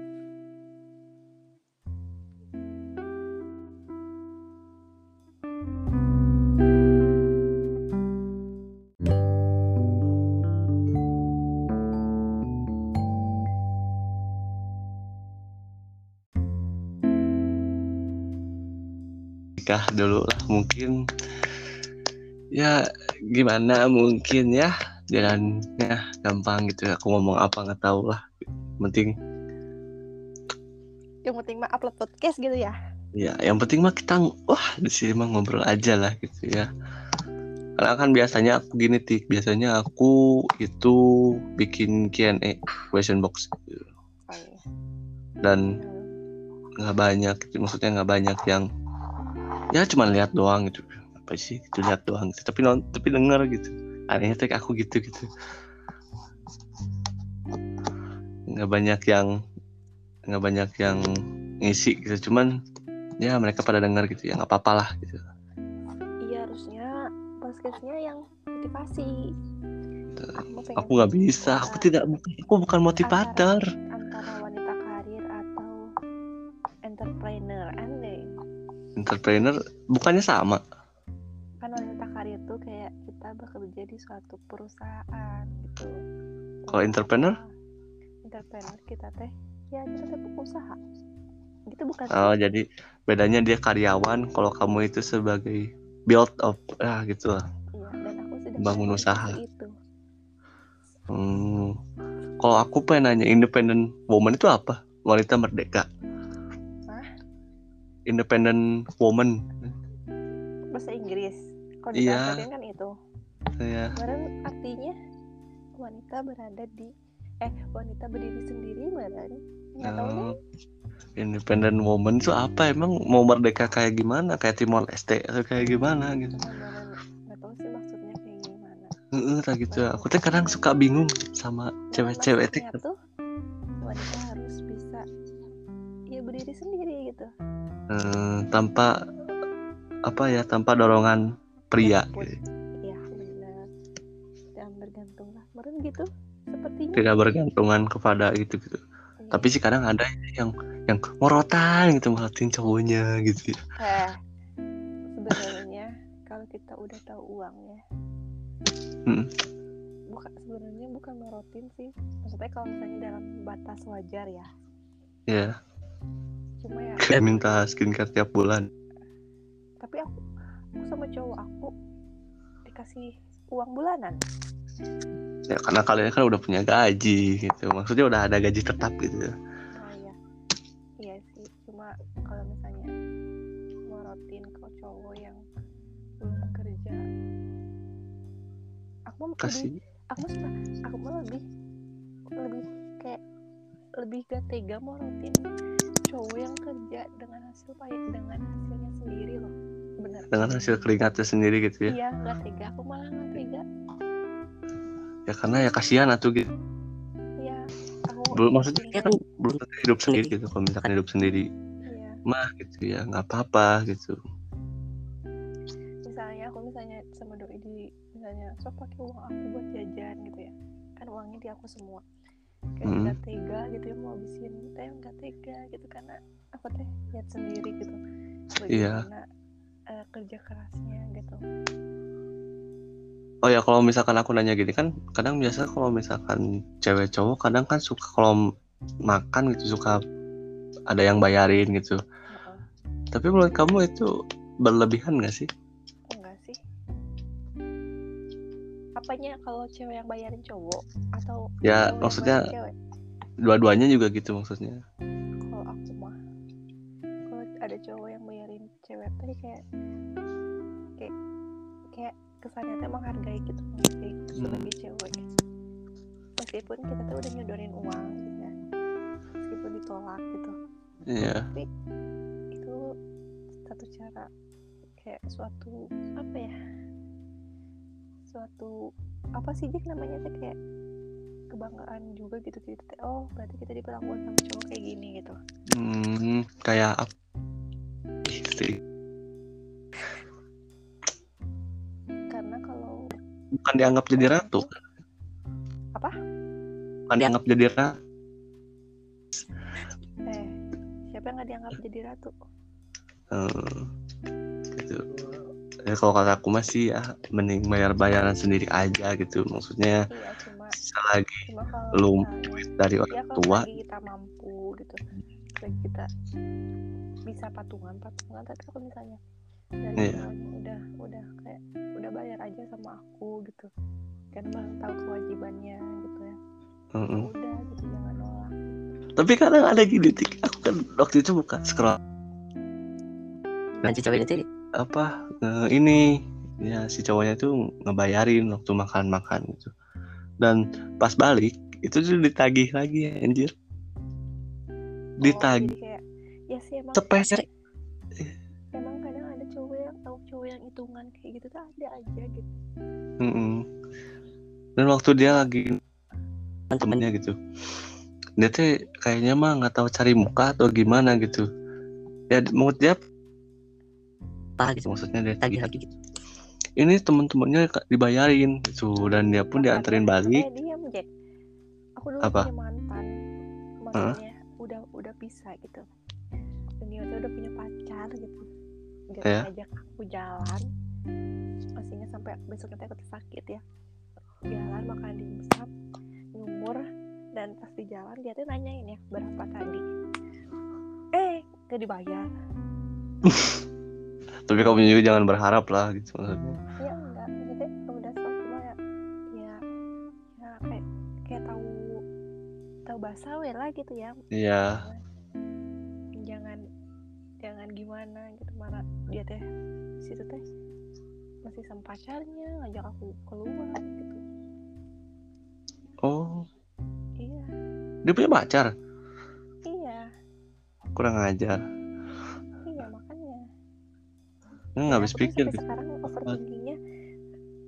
nikah dulu lah mungkin. Ya gimana mungkin ya? Jalannya gampang gitu aku ngomong apa nggak tahu lah. Penting. Yang penting mah upload podcast gitu ya. ya yang penting mah kita wah di sini mah ngobrol aja lah gitu ya. Karena kan biasanya aku gini tik biasanya aku itu bikin Q&A question box. Gitu. Dan nggak banyak maksudnya nggak banyak yang ya cuma lihat doang gitu. Apa sih? Itu lihat doang gitu. tapi non tapi denger gitu. Anehnya tuh aku gitu gitu. Nggak banyak yang nggak banyak yang ngisi gitu. Cuman ya mereka pada denger gitu. Ya nggak apa-apa lah gitu. Iya harusnya podcastnya yang motivasi. Aku, nggak bisa. Aku antara- tidak aku bukan motivator. antara wanita entrepreneur bukannya sama kan wanita karir tuh kayak kita bekerja di suatu perusahaan gitu Kalau entrepreneur? entrepreneur kita teh ya kita teh pengusaha gitu bukan sih? oh jadi bedanya dia karyawan kalau kamu itu sebagai build up ah gitu lah iya dan aku sedang bangun usaha. itu Hmm. Kalau aku pengen nanya independent woman itu apa? Wanita merdeka. Independent woman. Bahasa Inggris. Kalau di kan itu. Ya Kemarin artinya wanita berada di eh wanita berdiri sendiri badan nggak tahu deh. Eh, independent woman itu apa? Emang mau merdeka kayak gimana? Kayak Timor Leste atau kayak gimana gitu? Nggak tahu sih maksudnya kayak gimana. Heeh, kayak gitu. Aku tuh kadang suka bingung sama Nah, cewek-cewek tuh wanita ya berdiri sendiri gitu eh, tanpa apa ya tanpa dorongan pria Jemput. gitu. iya benar jangan bergantung lah meren gitu sepertinya tidak bergantungan kepada gitu gitu Iya. tapi sih kadang ada yang yang morotan gitu morotin cowoknya gitu eh sebenarnya kalau kita udah tahu uangnya Mm. bukan sebenarnya bukan merotin sih maksudnya kalau misalnya dalam batas wajar ya ya cuma ya. Kayak minta skincare tiap bulan. Tapi aku aku sama cowok aku dikasih uang bulanan. Ya karena kalian kan udah punya gaji gitu. Maksudnya udah ada gaji tetap gitu oh iya. Iya sih. Cuma kalau misalnya merotin ke cowok yang belum kerja aku lebih kasih. aku mah suka aku mah lebih lebih kayak lebih gak tega morotin cowok yang kerja dengan hasil payah dengan hasilnya sendiri loh. Bener. Dengan hasil keringatnya sendiri gitu ya? Iya gak tega. Aku malah gak tega. Ya karena ya kasihan atuh gitu. Iya aku belum maksudnya Dia kan belum tentu hidup sendiri gitu. Kalau misalkan hidup sendiri iya. mah gitu ya nggak apa-apa gitu. Misalnya aku misalnya sama doi di misalnya sok pakai uang aku buat jajan gitu ya. Kan uangnya di aku semua kayak Hmm. tega gitu ya mau habisin teh nggak tega gitu karena aku teh lihat sendiri gitu Iya. bagaimana eh, kerja kerasnya gitu oh ya kalau misalkan aku nanya gini kan kadang biasa kalau misalkan cewek cowok kadang kan suka kalau makan gitu suka ada yang bayarin gitu Heeh. tapi menurut kamu itu berlebihan gak sih apanya kalau cewek yang bayarin cowok atau Ya, maksudnya- dua-duanya juga gitu maksudnya. Kalau aku mah kalau ada cowok yang bayarin cewek tadi kayak kayak kayak kesannya tuh menghargai gitu menghargai gitu Hmm. sebagai cewek. Meskipun kita tuh udah nyodorin uang gitu ya meskipun ditolak gitu. Iya. Tapi itu satu cara kayak suatu apa ya suatu apa sih Jack namanya tuh kayak kebanggaan juga gitu teh, oh berarti kita diperlakukan sama cowok kayak gini gitu. Hmm, kayak apa karena kalau bukan dianggap jadi ratu. Apa? bukan dianggap jadi ratu eh siapa yang nggak dianggap jadi ratu? Eh, gitu ya kalau kata aku masih ya mending bayar bayaran sendiri aja gitu. Maksudnya iya cuma selagi cuma lu duit dari ya orang kalau tua. kita mampu gitu lagi kita bisa patungan patungan tapi kalau misalnya dari Iya. udah udah kayak udah bayar aja sama aku gitu. Kan bang tahu kewajibannya gitu ya. Mm-mm. udah gitu jangan nolak. Tapi kadang ada gini tik aku kan waktu itu buka scroll. Si cowok itu apa eh, ini ya si cowoknya tuh ngebayarin waktu makan makan gitu. Dan pas balik itu tuh ditagih lagi anjir. Oh, ditagih kayak ya sih emang sepeser. emang kadang ada cowok yang tahu cowok yang hitungan kayak gitu tuh ada aja gitu. Mm-mm. dan waktu dia lagi temen temennya gitu dia tuh kayaknya mah nggak tahu cari muka atau gimana gitu. Ya menurut dia apa gitu. Maksudnya tagih lihat, lagi gitu. Ini temen-temennya ka- dibayarin gitu. Dan dia pun dianterin balik. eh diam Jack. Aku dulu Apa? punya mantan. Maksudnya udah udah pisah gitu. Dan dia udah punya pacar gitu. Dia Ya. ngajak aku jalan. Pastinya sampai besoknya aku sakit ya. Jalan makan dimsum nyumur. Dan pas di jalan dia tuh nanyain ya berapa tadi. Eh gak dibayar tapi kamu juga jangan berharap lah gitu maksudnya. Ya enggak. Maksudnya udah sok cuma ya ya ya kayak kayak tahu tahu bahasa we lah gitu ya. Iya. Jangan jangan jangan gimana gitu. Marah dia teh situ teh masih sama pacarnya ngajak aku keluar gitu. Oh. Iya. Dia punya pacar? Iya. Kurang ajar. iya nggak Ya, habis pikir gitu sekarang overthinkingnya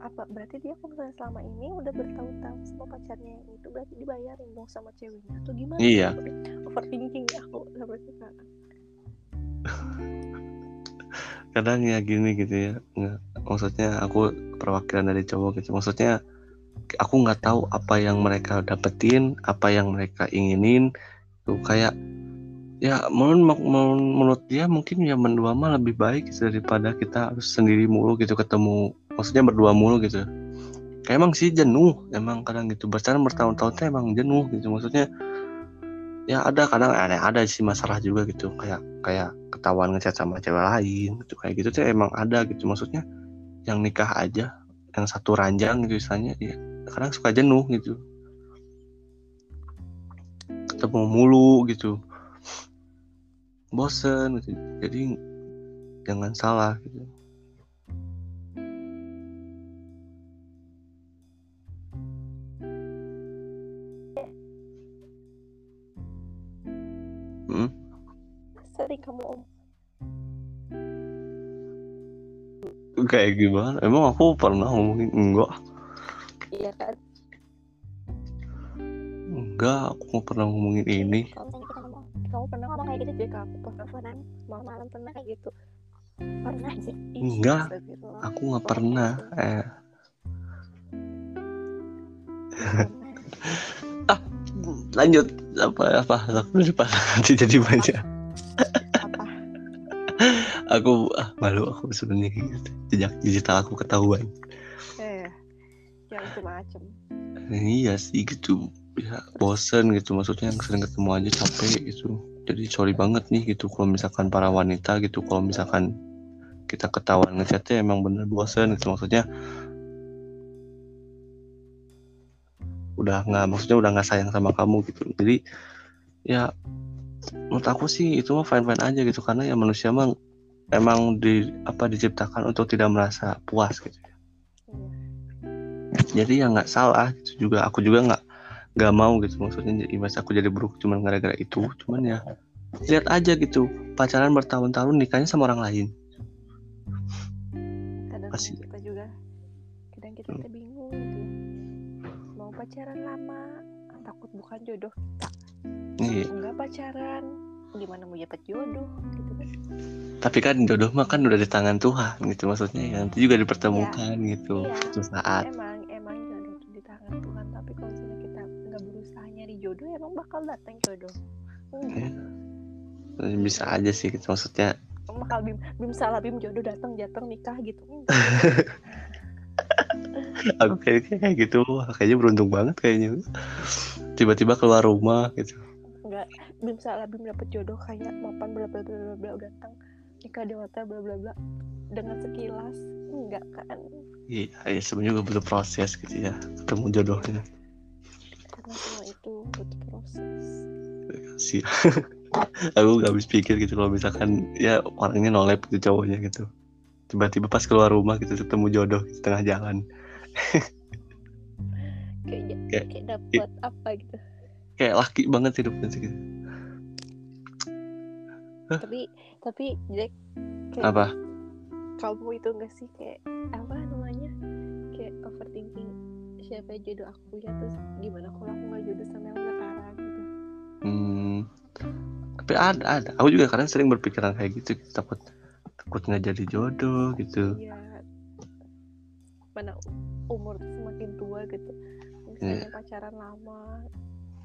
apa berarti dia kalau misalnya selama ini udah bertahun-tahun sama pacarnya yang itu berarti dibayarin dong sama ceweknya atau gimana Iya. overthinking aku sampai sekarang kadang ya gini gitu ya nggak maksudnya aku perwakilan dari cowok gitu maksudnya aku nggak tahu apa yang mereka dapetin apa yang mereka inginin tuh kayak ya menurut menurut, dia mungkin ya mendua mah lebih baik gitu, daripada kita harus sendiri mulu gitu ketemu maksudnya berdua mulu gitu. Kayak emang sih jenuh emang kadang gitu. Bertahan bertahun-tahun emang jenuh gitu. Maksudnya ya ada kadang ada ada sih masalah juga gitu. Kayak kayak ketahuan ngechat sama cewek lain gitu. Kayak gitu tuh emang ada gitu. Maksudnya yang nikah aja yang satu ranjang gitu misalnya ya kadang suka jenuh gitu. Ketemu mulu gitu bosen gitu. Jadi jangan salah gitu. Hmm? sering kamu om. Kayak gimana? Emang aku pernah ngomongin enggak? Iya kan? Enggak aku pernah ngomongin ini. Ngomong kamu kayak gitu juga aku teleponan malam-malam pernah kayak gitu. Pernah sih. Ih, Enggak, astagfirullah. aku nggak pernah eh. Lanjut. Apa apa? Aku lupa. Nanti jadi banyak. Apa? Aku ah, malu aku sebenarnya gitu. jejak digital aku ketahuan. Eh yang macem-macem. Iya sih gitu. Ya bosen gitu. Maksudnya yang sering ketemu aja capek gitu jadi sorry banget nih gitu kalau misalkan para wanita gitu kalau misalkan kita ketahuan ngechatnya emang bener bosen gitu. Maksudnya udah nggak maksudnya udah nggak sayang sama kamu gitu. Jadi ya menurut aku sih itu mah fine fine aja gitu karena ya manusia mah emang di apa diciptakan untuk tidak merasa puas gitu. Iya. Jadi ya nggak salah gitu juga. Aku juga nggak nggak mau gitu maksudnya jadi masa aku jadi buruk cuman gara-gara itu cuman ya lihat aja gitu. Pacaran bertahun-tahun nikahnya sama orang lain. Kadang Pasti. kita juga kadang kita, kita bingung gitu. Ya. mau pacaran lama takut bukan jodoh kita iya. Enggak pacaran gimana mau dapat jodoh gitu kan. Tapi kan jodoh mah kan udah di tangan Tuhan gitu maksudnya ya nanti juga dipertemukan gitu Iya. suatu saat. Emang emang tangan Tuhan tapi kalau misalnya kita nggak berusaha nyari jodoh emang bakal datang jodoh. Enggak bisa aja sih gitu maksudnya bakal bim bim salah bim jodoh datang jatuh nikah gitu. Enggak. aku kayak kayak gitu. Kayaknya beruntung banget kayaknya. Tiba-tiba keluar rumah gitu. Enggak bim salah bim dapet jodoh kayak mapan bla bla bla bla bla datang nikah di hotel bla bla bla. Dengan sekilas enggak kan iya ya, sebenarnya juga butuh proses gitu ya ketemu jodohnya. Karena semua itu butuh proses. Sih. Aku gak habis pikir gitu kalau misalkan ya orangnya nolep gitu cowoknya gitu. Tiba-tiba pas keluar rumah gitu ketemu jodoh di tengah jalan. Kayak Kayak- kayak dapet apa gitu. kayak laki banget hidupnya sih gitu. tapi tapi Jack kayak apa? kamu itu enggak sih kayak apa namanya siapa jodoh aku ya terus gimana kalau aku nggak jodoh sama yang sekarang gitu. Hmm, tapi ada ada. Aku juga kadang sering berpikiran kayak gitu takut takut nggak jadi jodoh gitu. Iya. Mana umur semakin tua gitu. Misalnya pacaran lama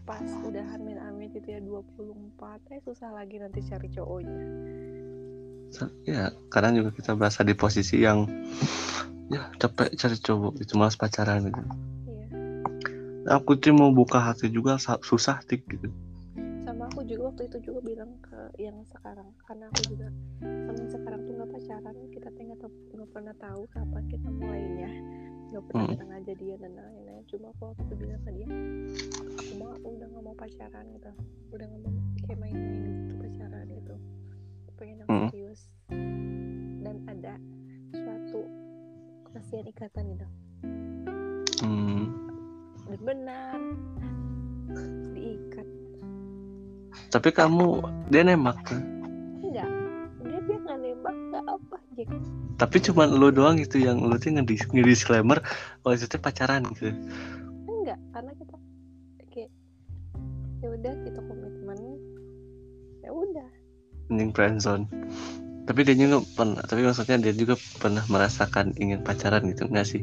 pas udah hamil amin gitu ya 24 eh susah lagi nanti cari cowoknya. Ya kadang juga kita berasa di posisi yang ya capek cari cowok gitu malas pacaran gitu aku tuh mau buka hati juga sa- susah tik gitu sama aku juga waktu itu juga bilang ke yang sekarang karena aku juga sama yang sekarang tuh nggak pacaran kita tuh nggak pernah tahu kapan kita mulainya nggak pernah Hmm. kita ngajadian dan lain-lain cuma aku waktu itu bilang ke dia aku mah udah nggak mau pacaran gitu udah nggak mau kayak main-main gitu pacaran gitu pengen yang Mm. serius dan ada suatu kasihan ikatan gitu Hmm. Benar diikat Tapi kamu dia nembak kan? enggak dia dia nggak nembak nggak apa Jack Tapi cuman lu doang gitu yang lu tuh ngedis disclaimer kalau itu pacaran gitu. enggak karena kita kayak ya udah kita komitmen ya udah Mending friendzone. Tapi dia juga pernah, tapi maksudnya dia juga pernah merasakan ingin pacaran gitu enggak sih?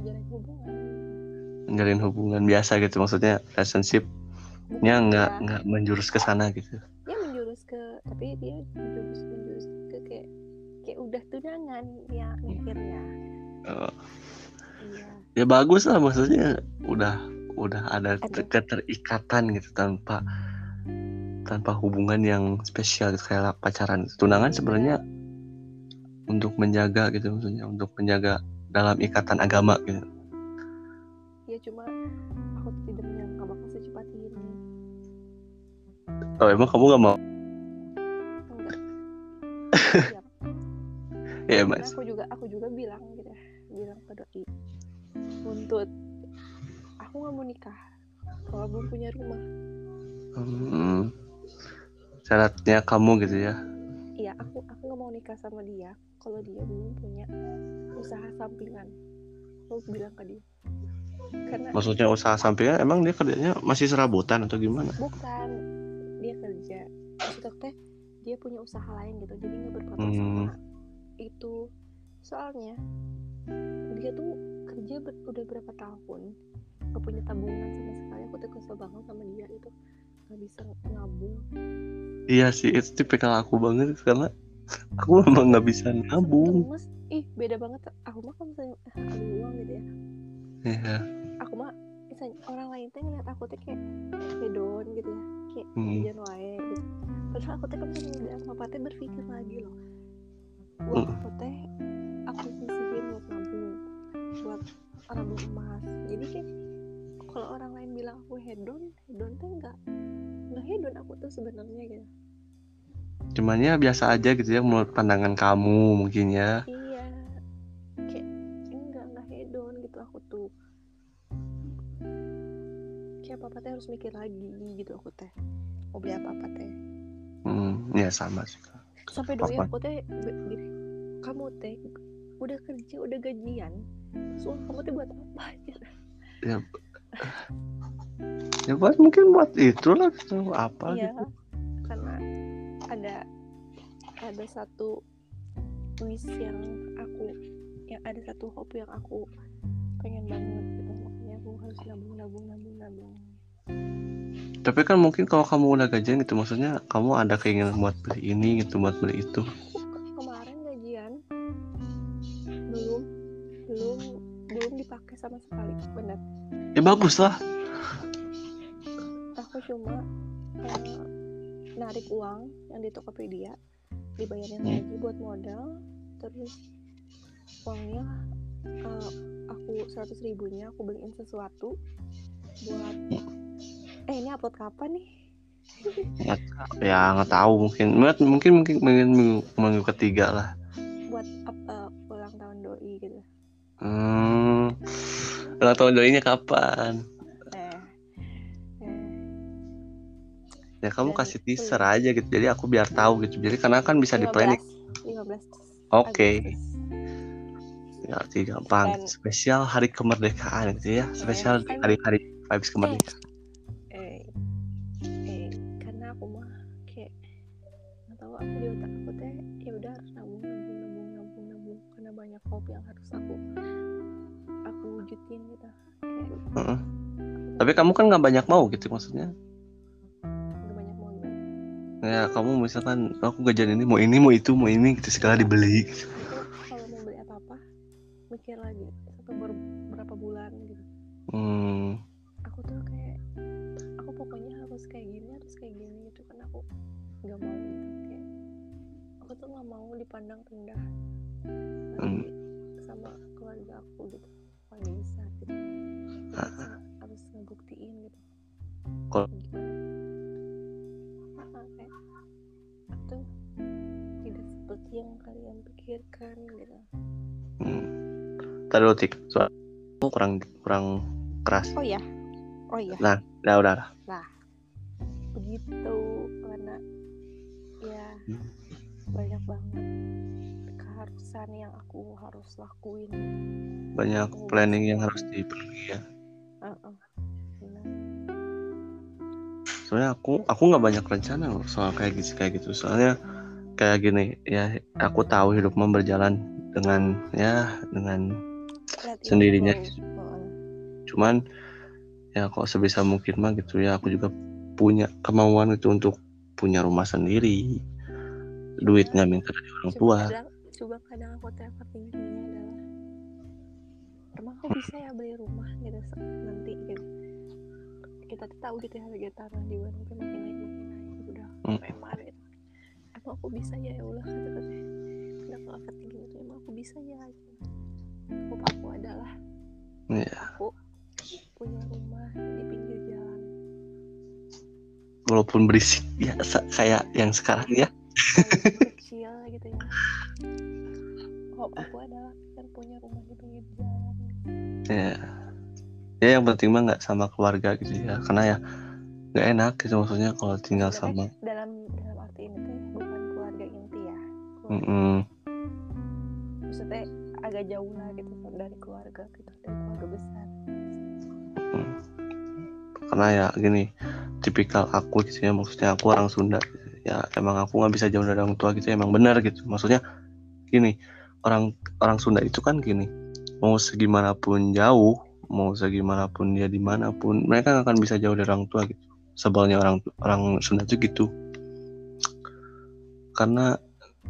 Ya jalin hubungan. Menjalin hubungan biasa gitu maksudnya relationship Bukan nya nggak dia- nggak menjurus ke sana gitu. dia menjurus ke tapi dia menjurus menjurus ke kayak kayak udah tunangan ya mikirnya. Oh, iya. Ya bagus lah maksudnya udah udah ada Ada. keterikatan gitu tanpa tanpa hubungan yang spesial gitu, kayak pacaran. Tunangan sebenarnya untuk menjaga gitu maksudnya untuk menjaga dalam ikatan agama gitu. Ya cuma aku tidak menyangka bakal secepat ini. Oh emang kamu gak mau? Enggak. Ya mas. aku juga aku juga bilang gitu ya, bilang ke doi buntut aku nggak mau nikah kalau belum punya rumah. Hmm, syaratnya kamu gitu ya iya aku aku nggak mau nikah sama dia. Kalau dia belum punya usaha sampingan. Aku bilang ke dia. Karena maksudnya usaha sampingan emang dia kerjanya masih serabutan atau gimana? Bukan. Dia kerja. Maksudnya teh dia punya usaha lain gitu. Jadi nggak berpatok Hmm. sama itu. Soalnya dia tuh kerja ber- udah berapa tahun. Nggak punya tabungan sama sekali. Aku tuh kesel banget sama dia itu nggak bisa nabung. Iya sih itu tipikal aku banget karena aku memang nggak bisa nabung. mas ih beda banget. Aku mah kalau misalnya ah, ada uang gitu ya. Iya. aku mah misalnya orang lain tuh ngeliat aku tuh kayak hedon gitu ya kayak Hmm. jajan wae gitu. Padahal aku teh kan udah papa teh berpikir lagi loh. Uang Hmm. aku teh aku sisihin buat nabung buat nabung emas. Jadi kayak kalau orang lain bilang aku hedon hedon teh enggak enggak hedon aku tuh sebenarnya gitu. Cuman ya biasa aja gitu ya menurut pandangan kamu mungkin ya. Iya. Kayak enggak enggak hedon gitu aku tuh. Kayak papa teh harus mikir lagi gitu aku teh. Mau beli apa apa teh. Hmm, ya sama sih sampai doi Apa? aku teh kamu teh udah kerja udah gajian uang kamu teh buat apa aja? Ya buat mungkin buat itulah gitu, apa iya gitu. karena ada ada satu wish yang aku yang ada satu hope yang aku pengen banget gitu. Makanya aku harus nabung nabung nabung nabung. Tapi kan mungkin kalau kamu udah gajian gitu maksudnya kamu ada keinginan buat beli ini gitu buat beli itu. Kemarin gajian belum belum belum dipakai sama sekali. Benar ya bagus lah. Aku cuma eh, narik uang yang di Tokopedia dibayarin Hmm. lagi buat modal terus uangnya eh, aku seratus ribunya aku beliin sesuatu buat eh ini upload kapan nih? Ya nggak tahu mungkin mungkin mungkin mungkin minggu, minggu ketiga lah. Buat apa ulang tahun doi gitu. Hmm ulang tahun doinya kapan? Eh. Eh ya kamu kasih teaser aja gitu jadi aku biar tahu gitu. Jadi karena kan bisa di 15 planning 15 oke. Agustus. ya gampang. Dan- spesial hari kemerdekaan gitu ya. Spesial kan- hari-hari vibes kemerdekaan. eh eh karena aku mah kayak nggak tahu aku di otak aku teh ya udah harus nabung nabung nabung nabung nabung. Karena banyak hobi yang harus aku tapi kamu kan nggak banyak mau gitu maksudnya gak banyak mau gimana ya kamu misalkan aku gajian ini mau ini mau itu mau ini gitu segala dibeli gitu. kalau mau beli apa apa mikir lagi sampai ber- berapa bulan gitu hmm aku tuh kayak aku pokoknya harus kayak gini harus kayak gini gitu kan aku nggak mau gitu kayak aku tuh nggak mau dipandang rendah Hmm. sama keluarga aku gitu nggak bisa. Harus, harus ngebuktiin gitu. Kalau- itu tidak seperti yang kalian pikirkan gitu. Hmm. Tadi dulu tik. Suara kamu kurang kurang keras. Oh ya oh iya. Nah udah udah. Udah. begitu karena ya Hmm. banyak banget keharusan yang aku harus lakuin. Banyak planning yang harus dipenuhi ya Benar. soalnya aku aku nggak banyak rencana loh soal kayak gitu kayak gitu. Soalnya kayak gini ya aku tahu hidup berjalan dengan ya dengan Sendirinya. cuman ya kok sebisa mungkin mah gitu ya aku juga punya kemauan itu untuk punya rumah sendiri. Duit nggak minta dari orang tua. kadang, coba kadang aku adalah emang aku bisa ya beli rumah gitu nanti gitu. Kita tuh tahu gitu ya harga tanah di mana itu makin naik makin naik. Udah Hmm. memar gitu emang aku bisa ya? Ya Allah kata kata kenapa overthinking itu emang aku bisa ya? Gitu. hope aku adalah ya aku punya rumah di pinggir jalan. Walaupun berisik ya kayak yang sekarang ya. Kecil gitu ya. Hope aku adalah kan punya rumah di pinggir jalan ya ya yang penting mah nggak sama keluarga gitu ya. Karena ya nggak enak gitu maksudnya kalau tinggal sama. dalam dalam arti ini tuh bukan keluarga inti ya. Keluarga- Mm-mm. maksudnya agak jauh lah gitu dari keluarga gitu dari keluarga besar. Karena ya gini tipikal aku gitu ya maksudnya aku orang Sunda gitu. ya. Emang aku nggak bisa jauh dari orang tua gitu emang benar gitu. Maksudnya gini orang orang Sunda itu kan gini mau segimanapun jauh mau segimanapun dia di mana pun mereka nggak akan bisa jauh dari orang tua gitu. Sebelnya orang orang Sunda itu gitu. Karena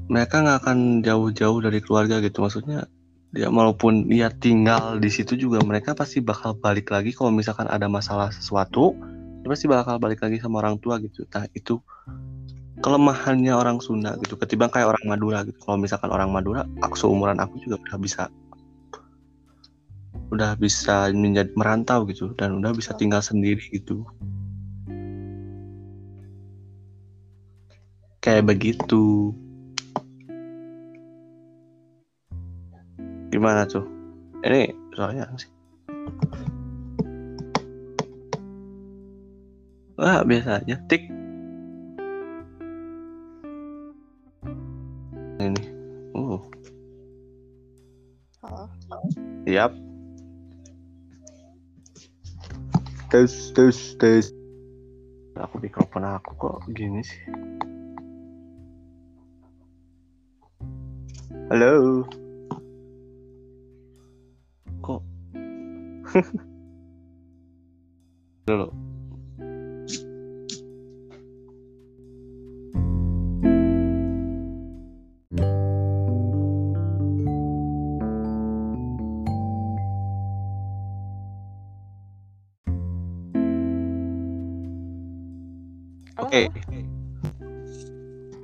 mereka nggak akan jauh-jauh dari keluarga gitu. Maksudnya dia walaupun dia tinggal di situ juga mereka pasti bakal balik lagi kalau misalkan ada masalah sesuatu dia pasti bakal balik lagi sama orang tua gitu. Nah itu kelemahannya orang Sunda gitu. Ketimbang kayak orang Madura gitu. Kalau misalkan orang Madura aku seumuran aku juga udah bisa udah bisa menjadi merantau gitu dan udah bisa tinggal sendiri gitu. Kayak begitu. Gimana tuh? Ini soalnya sih. Wah biasa aja tik. Ini. Uh oh Yap. Tes tes tes. Aku mikrofon aku kok gini sih. Halo. Kok? Halo,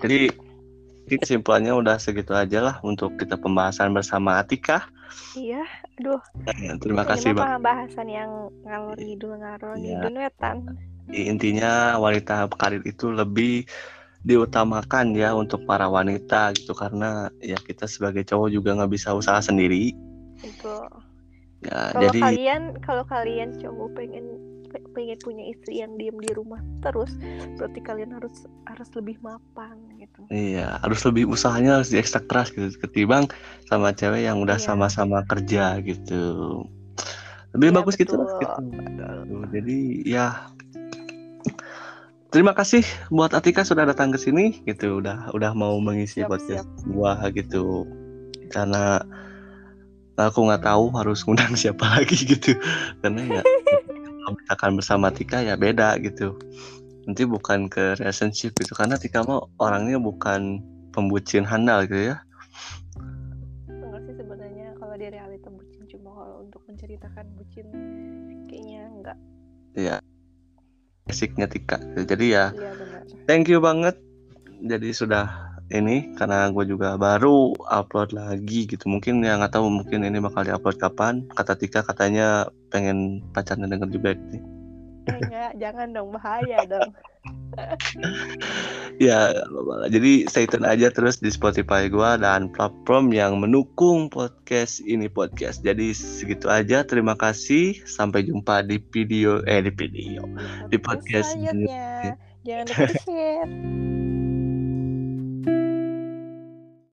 Jadi kesimpulannya udah segitu aja lah untuk kita pembahasan bersama Atika. iya aduh Terima ini kasih mah Bang. bahasan yang ngalor ngidul ngalor Iya. ngidul wetan Intinya wanita karir itu lebih diutamakan ya untuk para wanita gitu karena ya kita sebagai cowok juga nggak bisa usaha sendiri. itu Ya, kalau jadi kalian kalau kalian cowok pengen pe- pengen punya istri yang diem di rumah terus berarti kalian harus harus lebih mapan gitu Iya, harus lebih usahanya harus diekstrak keras gitu ketimbang sama cewek yang udah Iya. sama-sama kerja gitu. Lebih Iya, bagus gitu betul. gitu. Jadi ya terima kasih buat Atika sudah datang ke sini gitu, udah udah mau mengisi Siap, podcast gua gitu. Karena aku nggak tahu harus ngundang siapa lagi gitu. Karena ya kalau misalkan bersama Tika ya beda gitu. Nanti bukan ke relationship gitu karena Tika mau orangnya bukan pembucin handal gitu ya. Enggak sih sebenarnya kalau di realita bucin cuma kalau untuk menceritakan bucin kayaknya enggak. Ya basicnya Tika. Jadi ya benar. thank you banget. Jadi sudah ini karena gue juga baru upload lagi gitu mungkin ya nggak tahu mungkin ini bakal diupload kapan kata Tika katanya pengen pacarnya denger juga Eh, enggak, jangan dong bahaya dong. Ya, jadi stay tune aja terus di Spotify gua dan platform yang mendukung podcast ini podcast. Jadi segitu aja. Terima kasih. Sampai jumpa di video eh di video. Di podcast selanjutnya. Jangan lupa share.